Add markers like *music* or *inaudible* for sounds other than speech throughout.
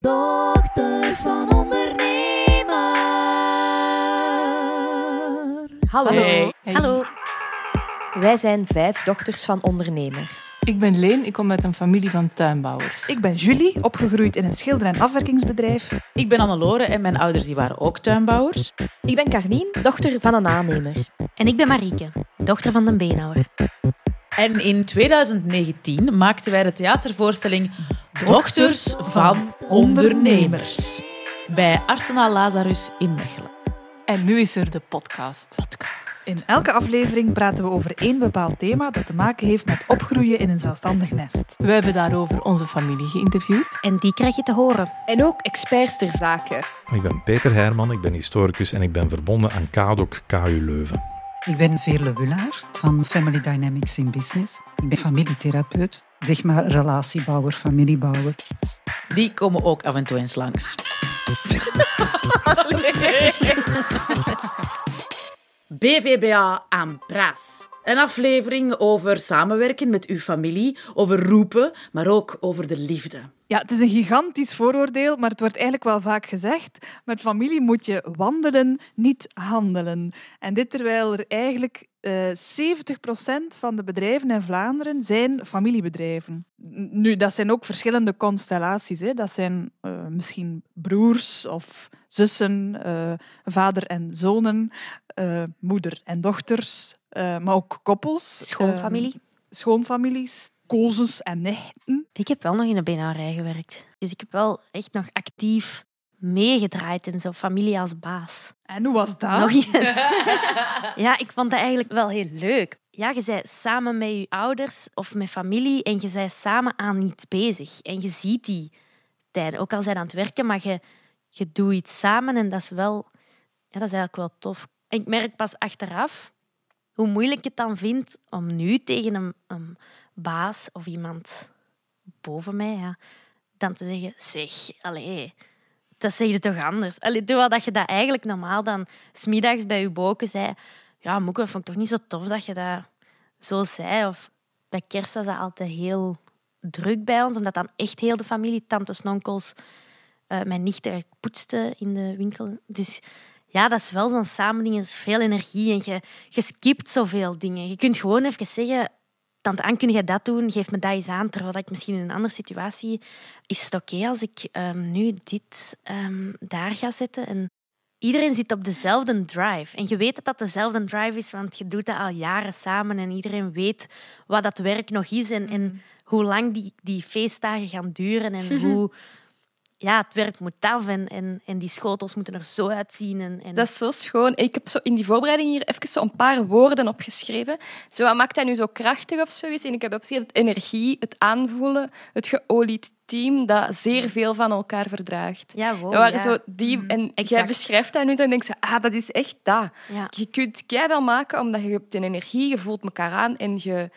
Dochters van ondernemers. Hallo. Hey. Hallo. Wij zijn vijf dochters van ondernemers. Ik ben Leen, ik kom uit een familie van tuinbouwers. Ik ben Julie, opgegroeid in een schilder- en afwerkingsbedrijf. Ik ben Annelore en mijn ouders die waren ook tuinbouwers. Ik ben Carlien, dochter van een aannemer. En ik ben Marieke, dochter van de beenhouwer. En in 2019 maakten wij de theatervoorstelling Dochters van Ondernemers bij Arsenaal Lazarus in Mechelen. En nu is er de podcast. In elke aflevering praten we over één bepaald thema dat te maken heeft met opgroeien in een zelfstandig nest. We hebben daarover onze familie geïnterviewd. En die krijg je te horen. En ook experts ter zake. Ik ben Peter Herman, ik ben historicus en ik ben verbonden aan KADOC KU Leuven. Ik ben Veerle Wullaert van Family Dynamics in Business. Ik ben familietherapeut, zeg maar relatiebouwer, familiebouwer. Die komen ook af en toe eens langs. *laughs* BVBA aan Praas. Een aflevering over samenwerken met uw familie, over roepen, maar ook over de liefde. Ja, het is een gigantisch vooroordeel, maar het wordt eigenlijk wel vaak gezegd. Met familie moet je wandelen, niet handelen. En dit terwijl er eigenlijk eh 70% van de bedrijven in Vlaanderen zijn familiebedrijven. Nu, dat zijn ook verschillende constellaties. Hè. Dat zijn eh, misschien broers of zussen, eh, vader en zonen, eh, moeder en dochters, maar ook koppels. Schoonfamilie. eh, schoonfamilies, kozens en nichten. Ik heb wel nog in de beenhouwerij gewerkt. Dus ik heb wel echt nog actief meegedraaid in zo'n familie als baas. En hoe was dat? Nog *laughs* ja, ik vond dat eigenlijk wel heel leuk. Ja, je bent samen met je ouders of met familie en je bent samen aan iets bezig. En je ziet die tijden, ook al zijn aan het werken, maar je, je doet iets samen en dat is wel... Ja, dat is eigenlijk wel tof. En ik merk pas achteraf hoe moeilijk ik het dan vind om nu tegen een, een baas of iemand boven mij ja, dan te zeggen, zeg, allee, dat zeg je toch anders? Allee, terwijl dat je dat eigenlijk normaal dan smiddags bij je boken zei, ja, Moeke, dat vond ik toch niet zo tof dat je dat zo zei. Of bij kerst was dat altijd heel druk bij ons, omdat dan echt heel de familie, tantes, onkels, eh, mijn nichten poetsten in de winkel. Dus ja, dat is wel zo'n samending, er is veel energie en je, je skipt zoveel dingen. Je kunt gewoon even zeggen, tante Anne, kun jij dat doen? Geef me dat eens aan. Terwijl ik misschien in een andere situatie... Is het oké als ik ehm, nu dit ehm, daar ga zetten? En iedereen zit op dezelfde drive. En je weet dat dat dezelfde drive is, want je doet dat al jaren samen. En iedereen weet wat dat werk nog is en, en hoe lang die, die feestdagen gaan duren. En *laughs* hoe... Ja, het werk moet af en, en, en die schotels moeten er zo uitzien. En, en... Dat is zo schoon. Ik heb zo in die voorbereiding hier even zo een paar woorden opgeschreven. Zo, wat maakt dat nu zo krachtig of zoiets? En ik heb opgeschreven het energie, het aanvoelen, het geolied team dat zeer veel van elkaar verdraagt. Ja, wow, dat waren ja. zo die, en jij beschrijft dat nu, dan denk je, ah, dat is echt dat. Ja. Je kunt wel maken omdat je hebt een energie, je voelt elkaar aan en je,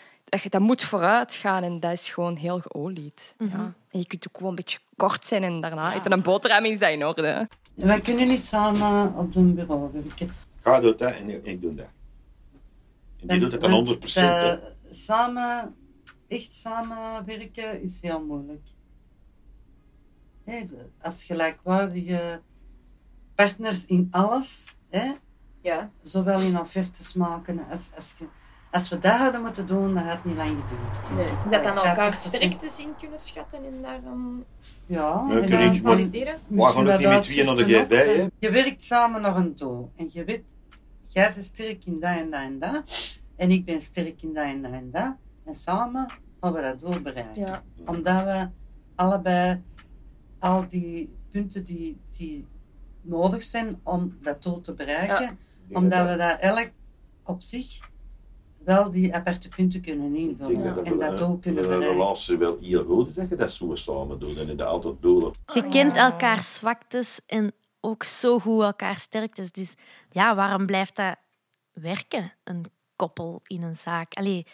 dat, moet vooruit gaan en dat is gewoon heel geolied. ja. En je kunt ook gewoon een beetje kort zijn en daarna eten een boterham is dat in orde. Wij kunnen niet samen op een bureau werken. Ga doet dat en ik doe dat. En die doet het dan Want, 100 hè. eh, samen, echt samenwerken is heel moeilijk. Hè, als gelijkwaardige partners in alles, hè, Ja. zowel in offertes maken als, als, je- als we dat hadden moeten doen, dan had het niet lang geduurd. Nee. Eh, Dat dan elkaar 50%. sterktes in kunnen schatten en daar dan Ja, Nee, en dan valideren. Maar gewoon ook wat niet met tweeën naar de uitzichten bij, ook. hè. Je werkt samen naar een doel. En je weet, jij bent sterk in dat en dat en dat. En ik ben sterk in dat en dat en dat. En samen gaan we dat doel bereiken. Ja. Omdat we allebei al die punten die, die nodig zijn om dat doel te bereiken, omdat we dat elk op zich wel die aparte punten kunnen Ik denk invullen en dat doel een, kunnen voor een bereiken. relatie wel heel goed dat je dat zo samen doet en dat altijd doelen. Je kent elkaar zwaktes en ook zo goed elkaar sterktes. Dus ja, waarom blijft dat werken, een koppel in een zaak? Allee,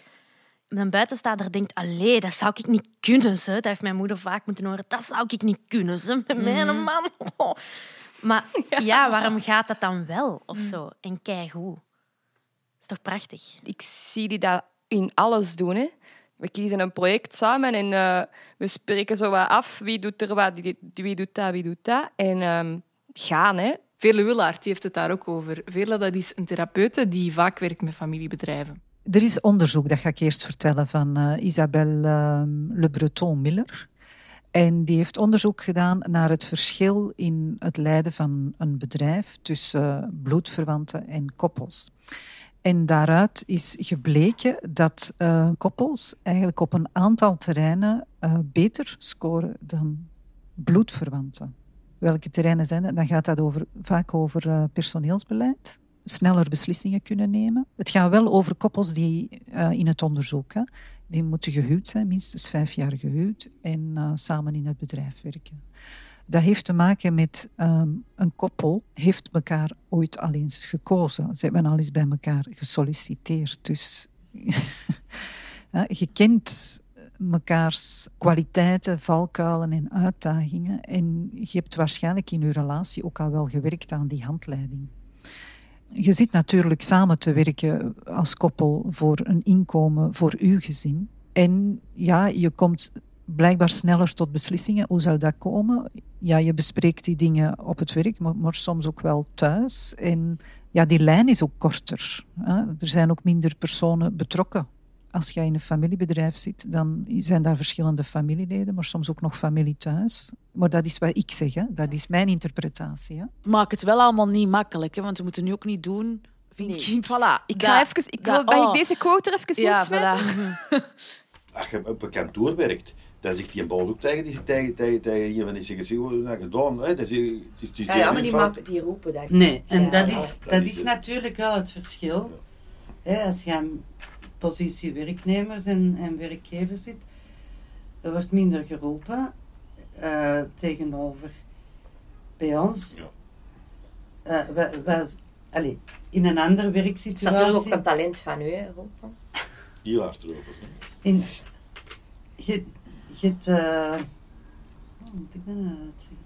een buitenstaander denkt, allee, dat zou ik niet kunnen. Ze. Dat heeft mijn moeder vaak moeten horen. Dat zou ik niet kunnen, ze, met mijn man. Oh. *laughs* Maar *laughs* ja. waarom gaat dat dan wel? Of zo? En keigoed. Dat is toch prachtig? Ik zie die dat in alles doen. Hè. We kiezen een project samen en eh, we spreken zo wat af. Wie doet er wat, wie, doet dat, wie doet dat. En ehm, gaan, hè. Veerle Willaert heeft het daar ook over. Veerle dat is een therapeute die vaak werkt met familiebedrijven. Er is onderzoek, dat ga ik eerst vertellen, van uh, Isabelle uh, Le Breton-Miller. En die heeft onderzoek gedaan naar het verschil in het leiden van een bedrijf tussen bloedverwanten en koppels. En daaruit is gebleken dat uh, koppels eigenlijk op een aantal terreinen uh, beter scoren dan bloedverwanten. Welke terreinen zijn dat? Dan gaat dat over, vaak over uh, personeelsbeleid, sneller beslissingen kunnen nemen. Het gaat wel over koppels die in het onderzoek, hè, die moeten gehuwd zijn, minstens vijf jaar gehuwd en samen in het bedrijf werken. Dat heeft te maken met um, een koppel heeft elkaar ooit al eens gekozen. Ze hebben al eens bij elkaar gesolliciteerd. Dus *laughs* je kent mekaars kwaliteiten, valkuilen en uitdagingen. En je hebt waarschijnlijk in je relatie ook al wel gewerkt aan die handleiding. Je zit natuurlijk samen te werken als koppel voor een inkomen voor uw gezin. En ja, je komt blijkbaar sneller tot beslissingen. Hoe zou dat komen? Ja, je bespreekt die dingen op het werk, maar, maar soms ook wel thuis. En ja, die lijn is ook korter. Hè? Er zijn ook minder personen betrokken. Als je in een familiebedrijf zit, dan zijn daar verschillende familieleden, maar soms ook nog familie thuis. Maar dat is wat ik zeg, hè? dat is mijn interpretatie. Hè? Maak het wel allemaal niet makkelijk, hè? want we moeten nu ook niet doen vind nee. ik. Voilà, ik ga even, ik wil, oh. deze quote er even ja? Voilà. *laughs* Als je op een kantoor werkt, dan zegt hij een bal ook tegen, die, tegen, tegen, tegen iemand die zegt, wat heb je gedaan? Hè? Dat is, het is ja, ja, maar die, maken, die roepen dat. Nee, en ja, dat is, dat is natuurlijk wel het verschil. Ja. Als je aan positie werknemers en, en werkgevers zit, er wordt minder geroepen uh, tegenover bij ons. Uh, we, we, allez, in een andere werksituatie. Dat is natuurlijk ook een talent van u, hè, roepen. Heel hard roepen. In, je, je hebt, uh, oh, moet ik dat nou uitzeggen?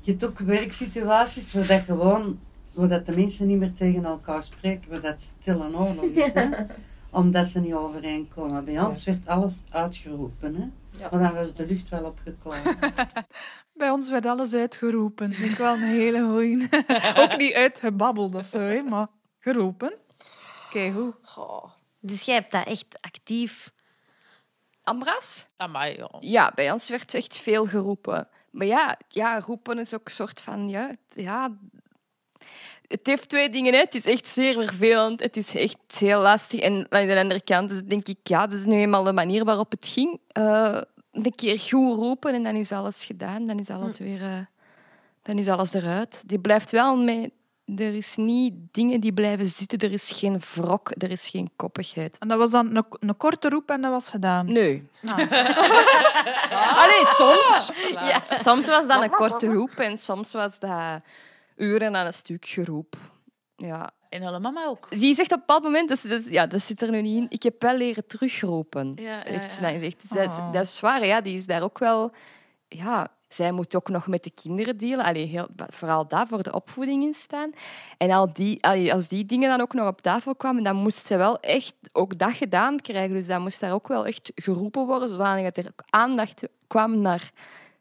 Je hebt ook werksituaties waar dat gewoon, waar dat de mensen niet meer tegen elkaar spreken, waar dat stil en oorlog is, hè? *laughs* omdat ze niet overeenkomen. Bij ons werd alles uitgeroepen, hè? Ja. maar dan was de lucht wel opgeklaard. *laughs* Bij ons werd alles uitgeroepen. Ik vind wel een hele goeie. *laughs* ook niet uitgebabbeld of zo, hè, maar geroepen. Kijk hoe. Oh. Dus jij hebt dat echt actief Ambras? Amai, ja. ja, bij ons werd echt veel geroepen. Maar ja, ja roepen is ook een soort van... Ja, ja, het heeft twee dingen. Hè. Het is echt zeer vervelend. Het is echt heel lastig. En aan de andere kant denk ik... Ja, dat is nu eenmaal de manier waarop het ging. Uh, een keer goed roepen en dan is alles gedaan. Dan is alles weer... Uh, dan is alles eruit. Die blijft wel mee er is niet dingen die blijven zitten. Er is geen wrok, er is geen koppigheid. En dat was dan een, een korte roep en dat was gedaan? Nee. Ah. *laughs* Allee, soms. Ja. Soms was dat een korte roep en soms was dat uren aan een stuk geroep. Ja. En alle mama ook. Die zegt op een bepaald moment, dat, dat, ja, dat zit er nu niet in, ik heb wel leren terugroepen. Ja, ja, heeft ze ja. dan gezegd. Dat, is, dat is zwaar, ja. Die is daar ook wel... Ja, zij moet ook nog met de kinderen dealen. Allee, heel, vooral daar voor de opvoeding in staan. En al die, als die dingen dan ook nog op tafel kwamen, dan moest ze wel echt ook dat gedaan krijgen. Dus dan moest daar ook wel echt geroepen worden, zodat er aandacht kwam naar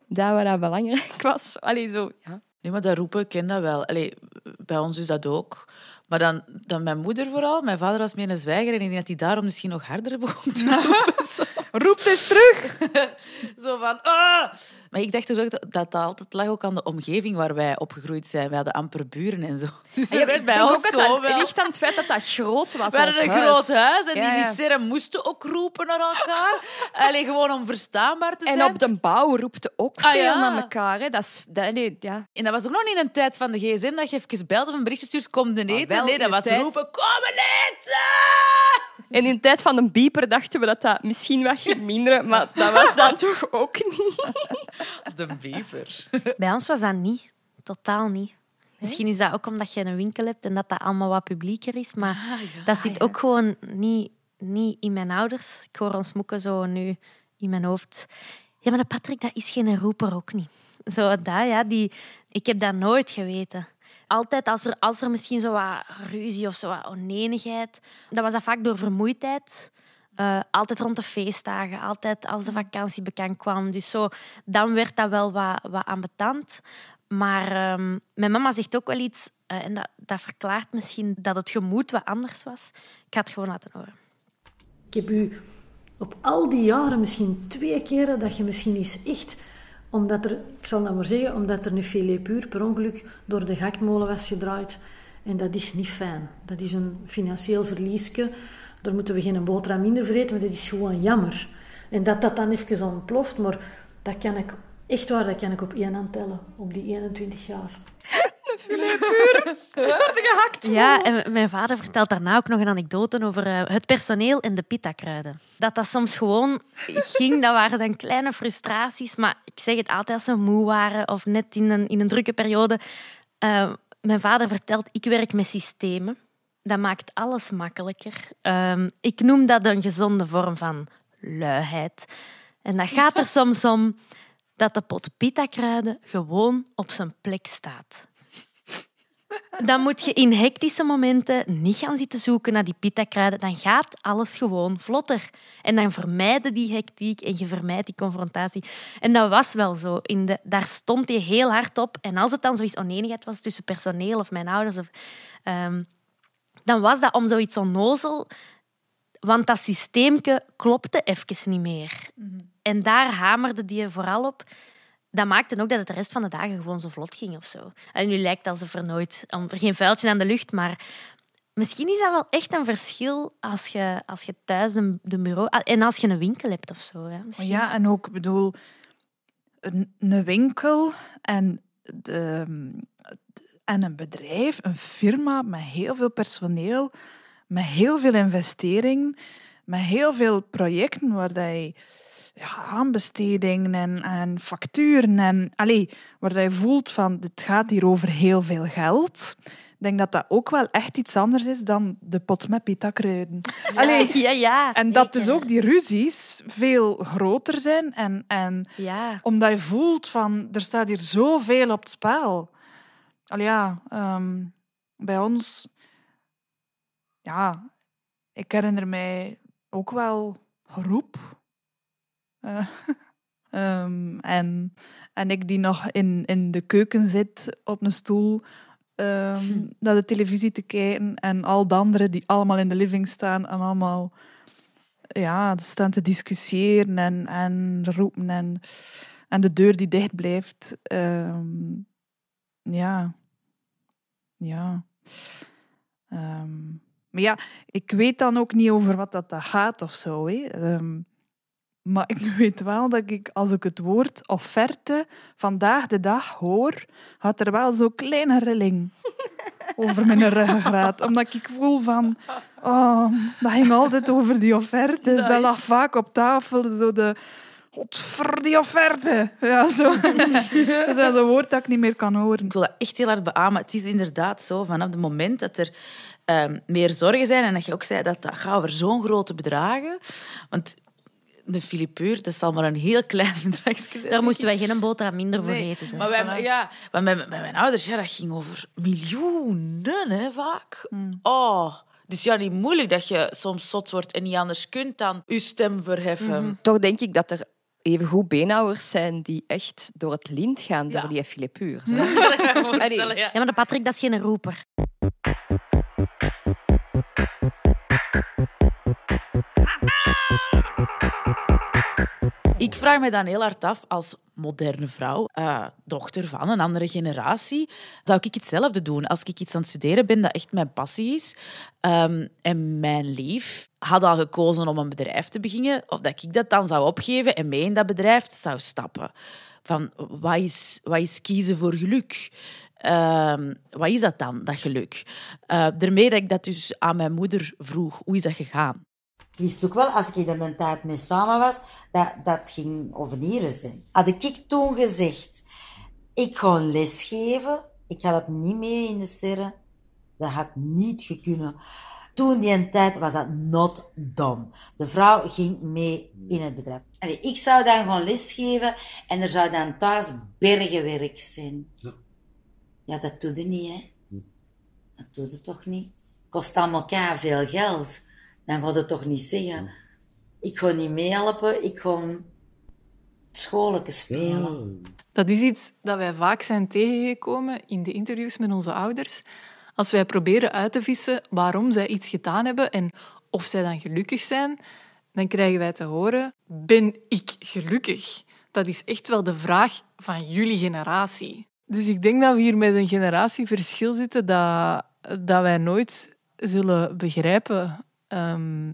dat wat dat belangrijk was. Allee, zo, ja. Nee, maar dat roepen, ik ken dat wel. Allee, bij ons is dat ook. Maar dan, dan mijn moeder vooral. Mijn vader was meer een zwijger en ik denk dat hij daarom misschien nog harder begon te roepen. *laughs* Roep eens terug! *laughs* Zo van... Ah! Maar ik dacht dus ook dat, dat altijd lag ook aan de omgeving waar wij opgegroeid zijn. We hadden amper buren en zo. *laughs* Dus ja, er werd bij ons gewoon wel... Het ligt aan het feit dat dat groot was We hadden een huis. groot huis en Ja, die, ja. die serren moesten ook roepen naar elkaar. Alleen gewoon om verstaanbaar te zijn. En op de bouw roepte ook Ah, veel ja. naar elkaar. Hè. Dat is, dat, nee, ja. En dat was ook nog niet een tijd van de gsm dat je even belde of een berichtje stuurt, kom de Nee, dat was tijd- roepen, kom eten! En in de tijd van de bieper dachten we dat dat misschien wat ging minderen, maar dat was dan toch ook niet. *laughs* De bever. Bij ons was dat niet. Totaal niet. Misschien is dat ook omdat je een winkel hebt en dat dat allemaal wat publieker is. Maar Ah, dat zit ook gewoon niet, niet in mijn ouders. Ik hoor ons moeken zo nu in mijn hoofd. Ja, maar Patrick, dat is geen roeper ook niet. Zo dat, ja, die, ik heb dat nooit geweten. Altijd als er, als er misschien zo wat ruzie of zo wat oneenigheid... Dan was dat vaak door vermoeidheid. Eh, altijd rond de feestdagen, altijd als de vakantie bekend kwam. Dus zo, dan werd dat wel wat, wat ambetant. Maar ehm, mijn mama zegt ook wel iets, eh, en dat, dat verklaart misschien dat het gemoed wat anders was. Ik ga het gewoon laten horen. Ik heb u op al die jaren misschien twee keren dat je misschien eens echt, omdat er, ik zal dat maar zeggen, omdat er een filet puur per ongeluk door de gaktmolen was gedraaid. En dat is niet fijn. Dat is een financieel verliesje. Daar moeten we geen boterham minder vreten, maar dat is gewoon jammer. En dat dat dan even ontploft, maar dat kan ik, echt waar, dat kan ik op één hand tellen, op die 21 jaar. Gehakt. Ja, en mijn vader vertelt daarna ook nog een anekdote over eh, het personeel en de pita-kruiden. Dat dat soms gewoon ging, dat waren dan kleine frustraties. Maar ik zeg het altijd als ze moe waren of net in een, in een drukke periode. Eh, mijn vader vertelt, ik werk met systemen. Dat maakt alles makkelijker. Ehm, ik noem dat een gezonde vorm van luiheid. En dat gaat er *laughs* soms om dat de pot pita-kruiden gewoon op zijn plek staat. Dan moet je in hectische momenten niet gaan zitten zoeken naar die pita-kruiden. Dan gaat alles gewoon vlotter. En dan vermijden die hectiek en je vermijdt die confrontatie. En dat was wel zo. In de, daar stond hij heel hard op. En als het dan zoiets oneenigheid was tussen personeel of mijn ouders, of, ehm, dan was dat om zoiets onnozel. Want dat systeemke klopte even niet meer. En daar hamerde die vooral op dat maakte ook dat het de rest van de dagen gewoon zo vlot ging of zo. En nu lijkt het alsof er nooit er geen vuiltje aan de lucht, maar misschien is dat wel echt een verschil als je, als je thuis een, de bureau en als je een winkel hebt of zo. Hè. Misschien. Ja, en ook, bedoel, een, een winkel en, de, en een bedrijf, een firma met heel veel personeel, met heel veel investering, met heel veel projecten waar dat je ja, aanbestedingen en, en facturen. En, allee, waar je voelt van, het gaat hier over heel veel geld. Ik denk dat dat ook wel echt iets anders is dan de pot met pita-kruiden. Allee, *laughs* ja, ja, en dat dus ook die ruzies veel groter zijn. En, en Ja. omdat je voelt van, er staat hier zoveel op het spel. Allee, ja, ehm, bij ons... Ja, ik herinner mij ook wel geroep. Eh, *laughs* ehm, en, en ik die nog in, in de keuken zit op een stoel ehm, naar de televisie te kijken en al de anderen die allemaal in de living staan en allemaal ja, staan te discussiëren en, en roepen en, en de deur die dicht blijft. Ehm, ja. Ja. Maar ja, ik weet dan ook niet over wat dat gaat of zo. Hè. Maar ik *laughs* weet wel dat ik, als ik het woord offerte vandaag de dag hoor, gaat er wel zo'n kleine rilling *laughs* over mijn ruggengraat. Omdat ik voel van... Oh, dat ging altijd over die offertes. Dat lag vaak op tafel. Zo de... Godver, die offerte. Ja, zo. *laughs* dat is zo'n woord dat ik niet meer kan horen. Ik wil dat echt heel hard beamen. Het is inderdaad zo, vanaf het moment dat er ehm, meer zorgen zijn, en dat je ook zei dat dat gaat over zo'n grote bedragen, want de filipuur, dat zal maar een heel klein *laughs* bedragje zijn. Daar moesten wij geen boterham minder voor Nee, eten. Zo. Maar, wij, ja, maar met, met mijn ouders, ja, dat ging over miljoenen, hè, vaak. Oh, dus ja, niet moeilijk dat je soms zot wordt en niet anders kunt dan je stem verheffen. Toch denk ik dat er evengoed beenhouwers zijn die echt door het lint gaan door die filet puur. zo. Dat kan ik me voorstellen, ja. Ja, maar de Patrick, dat is geen roeper. Ik vraag me dan heel hard af, als moderne vrouw, eh, dochter van een andere generatie, zou ik hetzelfde doen als ik iets aan het studeren ben dat echt mijn passie is. Ehm, en mijn lief had al gekozen om een bedrijf te beginnen, of dat ik dat dan zou opgeven en mee in dat bedrijf zou stappen. Van, wat is, wat is kiezen voor geluk? Ehm, wat is dat dan, dat geluk? Eh, daarmee dat ik dat dus aan mijn moeder vroeg. Hoe is dat gegaan? Ik wist ook wel, als ik er een tijd mee samen was, dat dat ging over nieren zijn. Had ik toen gezegd, ik ga een les geven, ik ga dat niet mee in de serre, dat had niet gekunnen. Toen die een tijd was dat not done. De vrouw ging mee in het bedrijf. Allee, ik zou dan gewoon lesgeven en er zou dan thuis bergenwerk zijn. Ja, dat doe je niet, hè. Dat doe je toch niet. Kost allemaal elkaar veel geld. Dan gaat het toch niet zeggen, Ik ga niet meehelpen, ik ga schoollijke spelen. Dat is iets dat wij vaak zijn tegengekomen in de interviews met onze ouders. Als wij proberen uit te vissen waarom zij iets gedaan hebben en of zij dan gelukkig zijn, dan krijgen wij te horen: Ben ik gelukkig? Dat is echt wel de vraag van jullie generatie. Dus ik denk dat we hier met een generatieverschil zitten dat, dat wij nooit zullen begrijpen ehm,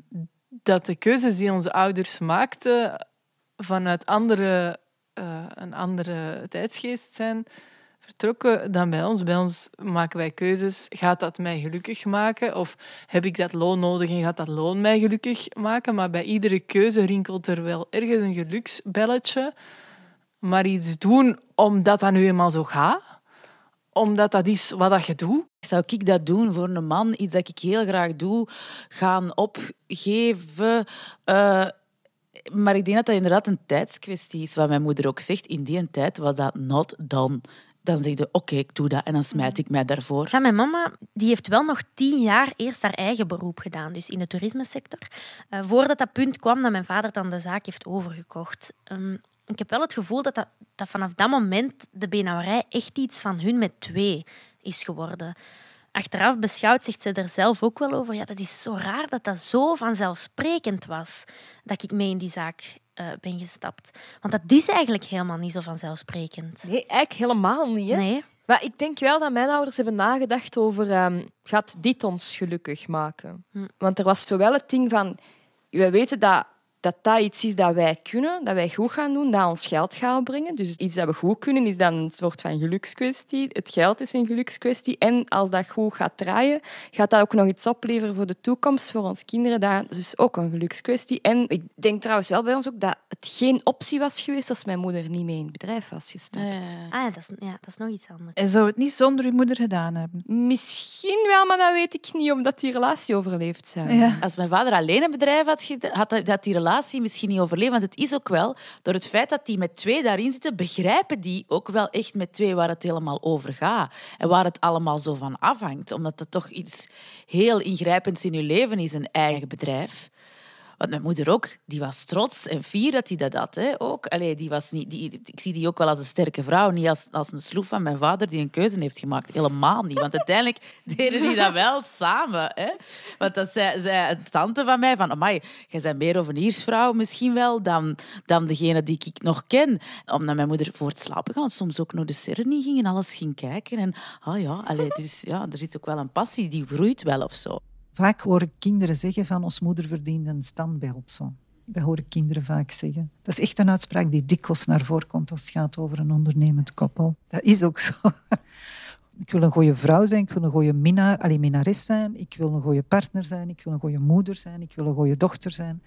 dat de keuzes die onze ouders maakten vanuit andere, eh, een andere tijdsgeest zijn vertrokken dan bij ons. Bij ons maken wij keuzes. Gaat dat mij gelukkig maken? Of heb ik dat loon nodig en gaat dat loon mij gelukkig maken? Maar bij iedere keuze rinkelt er wel ergens een geluksbelletje. Maar iets doen omdat dat nu eenmaal zo gaat. Omdat dat is wat dat je doet. Zou ik dat doen voor een man? Iets dat ik heel graag doe, gaan opgeven. Uh, maar ik denk dat dat inderdaad een tijdskwestie is. Wat mijn moeder ook zegt, in die tijd was dat not done dan zeg je, oké, ik doe dat en dan smijt ik mij daarvoor. Ja, mijn mama die heeft wel nog tien jaar eerst haar eigen beroep gedaan, dus in de toerismesector. Uh, voordat dat punt kwam dat mijn vader dan de zaak heeft overgekocht. Um, ik heb wel het gevoel dat, dat, dat vanaf dat moment de benauwerij echt iets van hun met twee is geworden. Achteraf beschouwd zegt ze er zelf ook wel over. Ja, dat is zo raar dat dat zo vanzelfsprekend was dat ik mee in die zaak uh, ben gestapt. Want dat is eigenlijk helemaal niet zo vanzelfsprekend. Nee, eigenlijk helemaal niet. Hè? Nee. Maar ik denk wel dat mijn ouders hebben nagedacht over... Um, gaat dit ons gelukkig maken? Hm. Want er was zowel het ding van... We weten dat dat dat iets is dat wij kunnen, dat wij goed gaan doen, dat ons geld gaat brengen. Dus iets dat we goed kunnen is dan een soort van gelukskwestie. Het geld is een gelukskwestie. En als dat goed gaat draaien, gaat dat ook nog iets opleveren voor de toekomst, voor onze kinderen. Dat is dus ook een gelukskwestie. En ik denk trouwens wel bij ons ook dat het geen optie was geweest als mijn moeder niet mee in het bedrijf was gestapt. Ah, ja, dat is, ja, dat is nog iets anders. En zou het niet zonder uw moeder gedaan hebben? Misschien wel, maar dat weet ik niet, omdat die relatie overleefd zou. Ja. Als mijn vader alleen een bedrijf had, had, had die relatie misschien niet overleven. Want het is ook wel, door het feit dat die met twee daarin zitten, begrijpen die ook wel echt met twee waar het helemaal over gaat. En waar het allemaal zo van afhangt. Omdat het toch iets heel ingrijpends in je leven is, een eigen bedrijf. Want mijn moeder ook, die was trots en fier dat hij dat had. Hè, ook. Allee, die was niet, die, ik zie die ook wel als een sterke vrouw, niet als, als een sloef van mijn vader die een keuze heeft gemaakt. Helemaal niet. Want uiteindelijk *laughs* deden die dat wel samen. Hè. Want dat zei, zei een tante van mij, van, amai, jij bent meer overniersvrouw misschien wel dan, dan degene die ik nog ken. Omdat mijn moeder voor het slapen gaan soms ook naar de serie ging en alles ging kijken. En oh ja, allee, dus, ja, er zit ook wel een passie, die groeit wel of zo. Vaak hoor ik kinderen zeggen van ons moeder verdient een standbeeld. Zo. Dat hoor ik kinderen vaak zeggen. Dat is echt een uitspraak die dikwijls naar voren komt als het gaat over een ondernemend koppel. Dat is ook zo. *laughs* Ik wil een goede vrouw zijn, ik wil een goede minnaar, alleen minnares zijn, ik wil een goede partner zijn, ik wil een goede moeder zijn, ik wil een goede dochter zijn.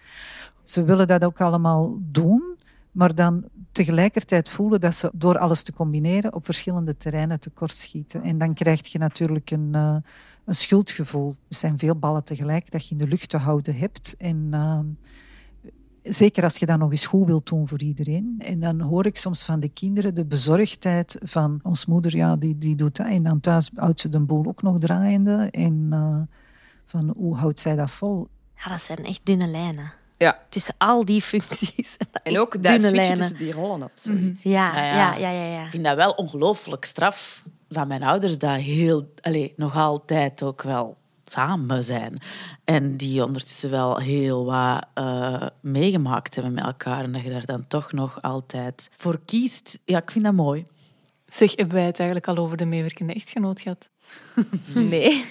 Ze willen dat ook allemaal doen, maar dan tegelijkertijd voelen dat ze door alles te combineren op verschillende terreinen tekortschieten. En dan krijg je natuurlijk een, uh, een schuldgevoel. Er zijn veel ballen tegelijk dat je in de lucht te houden hebt. En uh, zeker als je dat nog eens goed wilt doen voor iedereen. En dan hoor ik soms van de kinderen de bezorgdheid van ons moeder, ja, die, die doet dat. En dan thuis houdt ze de boel ook nog draaiende. En uh, van hoe houdt zij dat vol? Ja, dat zijn echt dunne lijnen. Ja. Tussen al die functies. *laughs* En ook dat switchen tussen die rollen of zoiets. Mm -hmm. ja, ja, ja, ja, ja, Ik vind dat wel ongelooflijk straf dat mijn ouders dat heel, allez, nog altijd ook wel samen zijn. En die ondertussen wel heel wat uh, meegemaakt hebben met elkaar. En dat je daar dan toch nog altijd voor kiest. Ja, ik vind dat mooi. Zeg, hebben wij het eigenlijk al over de meewerkende echtgenoot gehad? *laughs* Nee.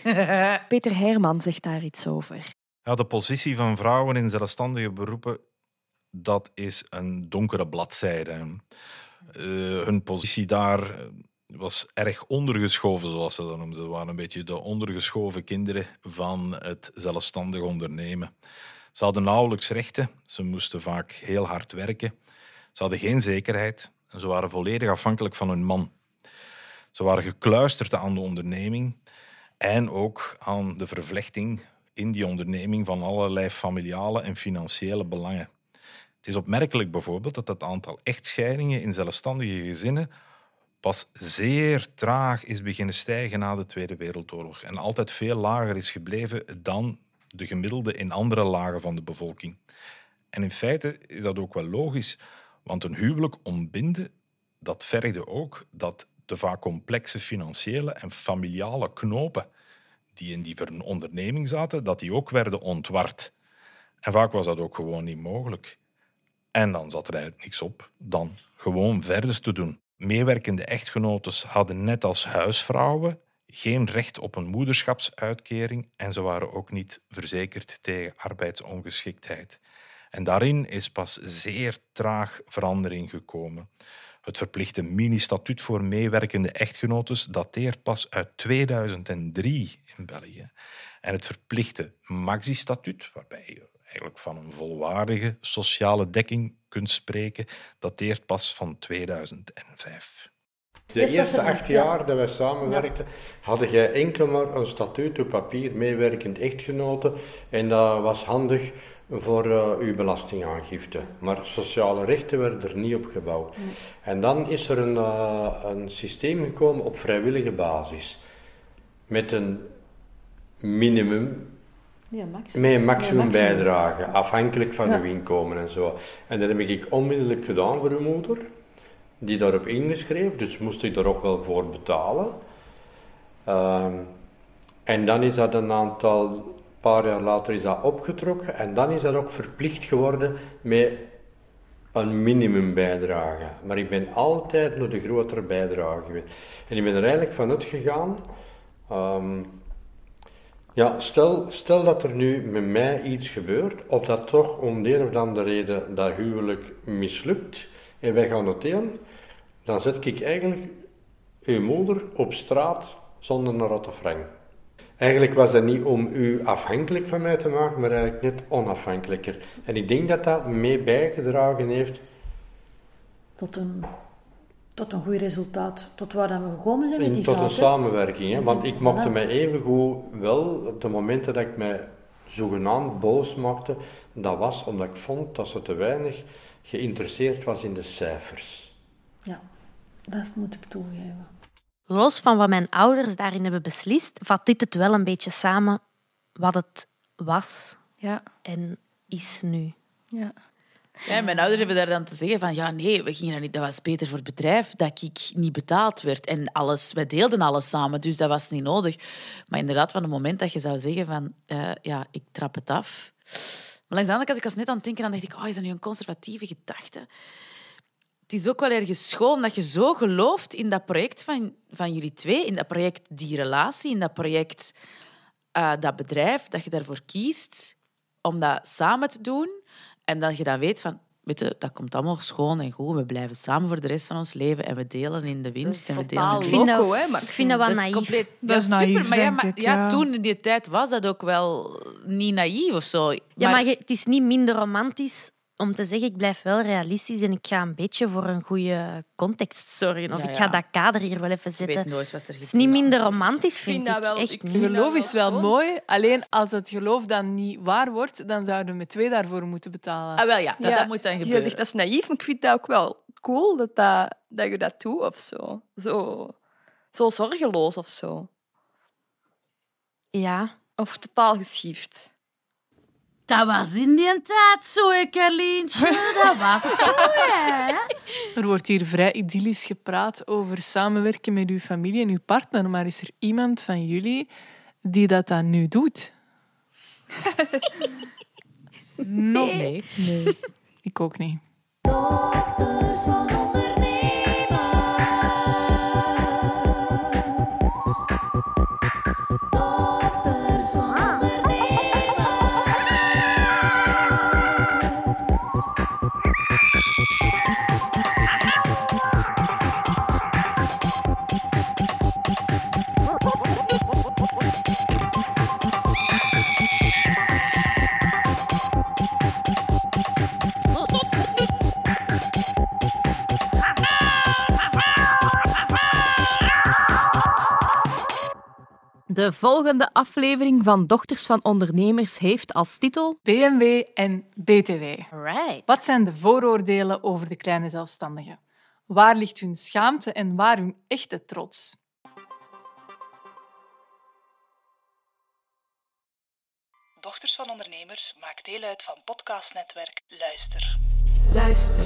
Peter Herman zegt daar iets over. Ja, de positie van vrouwen in zelfstandige beroepen, dat is een donkere bladzijde. Uh, hun positie daar was erg ondergeschoven, zoals ze dat noemden. Ze waren een beetje de ondergeschoven kinderen van het zelfstandig ondernemen. Ze hadden nauwelijks rechten, ze moesten vaak heel hard werken. Ze hadden geen zekerheid en ze waren volledig afhankelijk van hun man. Ze waren gekluisterd aan de onderneming en ook aan de vervlechting in die onderneming van allerlei familiale en financiële belangen. Het is opmerkelijk bijvoorbeeld dat het aantal echtscheidingen in zelfstandige gezinnen pas zeer traag is beginnen stijgen na de Tweede Wereldoorlog en altijd veel lager is gebleven dan de gemiddelde in andere lagen van de bevolking. En in feite is dat ook wel logisch, want een huwelijk ontbinden, dat vergde ook dat de vaak complexe financiële en familiale knopen die in die onderneming zaten, dat die ook werden ontward. En vaak was dat ook gewoon niet mogelijk. En dan zat er eigenlijk niks op dan gewoon verder te doen. Meewerkende echtgenotes hadden net als huisvrouwen geen recht op een moederschapsuitkering en ze waren ook niet verzekerd tegen arbeidsongeschiktheid. En daarin is pas zeer traag verandering gekomen. Het verplichte mini-statuut voor meewerkende echtgenotes dateert pas uit 2003 in België. En het verplichte maxi-statuut, waarbij je eigenlijk van een volwaardige sociale dekking kunt spreken, dateert pas van 2005. De eerste acht jaar dat wij samenwerkten, hadden jij enkel maar een statuut op papier, meewerkend echtgenoten. En dat was handig voor uh, uw belastingaangifte. Maar sociale rechten werden er niet op gebouwd. En dan is er een, uh, een systeem gekomen op vrijwillige basis. Met een minimum Maximum. met een maximum bijdrage, afhankelijk van uw inkomen en zo. En dat heb ik onmiddellijk gedaan voor uw moeder, die daarop ingeschreven, dus moest ik daar ook wel voor betalen. Ehm, en dan is dat een aantal, een paar jaar later is dat opgetrokken en dan is dat ook verplicht geworden met een minimumbijdrage. Maar ik ben altijd naar de grotere bijdrage geweest. En ik ben er eigenlijk van uitgegaan. ehm, ja, stel, stel dat er nu met mij iets gebeurt, of dat toch om de een of andere reden dat huwelijk mislukt, en wij gaan noteren, dan zet ik eigenlijk uw moeder op straat zonder een rotte frank. Eigenlijk was dat niet om u afhankelijk van mij te maken, maar eigenlijk net onafhankelijker. En ik denk dat dat mee bijgedragen heeft Tot een, tot een goed resultaat. Tot waar dat we gekomen zijn met in, die tot een samenwerking. Hè? Want ik maakte Voilà. mij evengoed wel, op de momenten dat ik mij zogenaamd boos maakte, dat was omdat ik vond dat ze te weinig geïnteresseerd was in de cijfers. Ja, dat moet ik toegeven. Los van wat mijn ouders daarin hebben beslist, vat dit het wel een beetje samen wat het was Ja. en is nu. Ja. Ja, mijn ouders hebben daar dan te zeggen van ja, nee, we gingen dat niet. Dat was beter voor het bedrijf dat ik niet betaald werd. En alles, wij deelden alles samen, dus dat was niet nodig. Maar inderdaad, van het moment dat je zou zeggen van eh, ja, ik trap het af. Maar langs de andere ik was net aan het denken, dan dacht ik, oh, is dat nu een conservatieve gedachte? Het is ook wel ergens schoon dat je zo gelooft in dat project van, van jullie twee, in dat project die relatie, in dat project eh, dat bedrijf, dat je daarvoor kiest om dat samen te doen. En dat je dan weet van, weet je, dat komt allemaal schoon en goed. We blijven samen voor de rest van ons leven en we delen in de winst. en we delen totaal in de Ik vind loco, dat- hè, maar ik vind dat wel naïef. compleet Dat is naïef, super, maar ja, maar, ik, ja, ja. toen in die tijd was dat ook wel niet naïef of zo. Ja, maar je- het is niet minder romantisch om te zeggen ik blijf wel realistisch en ik ga een beetje voor een goede context zorgen. Of Ja, ik ga dat kader hier wel even je weet zetten. nooit wat er Het is niet minder romantisch, vind vind ik. dat wel- Echt ik vind Geloof dat is wel schoon. mooi, alleen als het geloof dan niet waar wordt, dan zouden we met twee daarvoor moeten betalen. Ah, wel ja, dat, Ja, dat moet dan Je gebeuren. zegt dat is naïef, maar ik vind dat ook wel cool dat, dat, dat je dat doet of zo. Zo, zo zorgeloos of zo. Ja. Of totaal geschift. Dat was in die tijd zo, Carlientje. Dat was zo, hè. Er wordt hier vrij idyllisch gepraat over samenwerken met uw familie en uw partner, maar is er iemand van jullie die dat dan nu doet? *laughs* Nee. Nee. Ik ook niet. Dochters van De volgende aflevering van Dochters van Ondernemers heeft als titel BMW en BTW. Right. Wat zijn de vooroordelen over de kleine zelfstandigen? Waar ligt hun schaamte en waar hun echte trots? Dochters van Ondernemers maakt deel uit van podcastnetwerk Luister. Luister.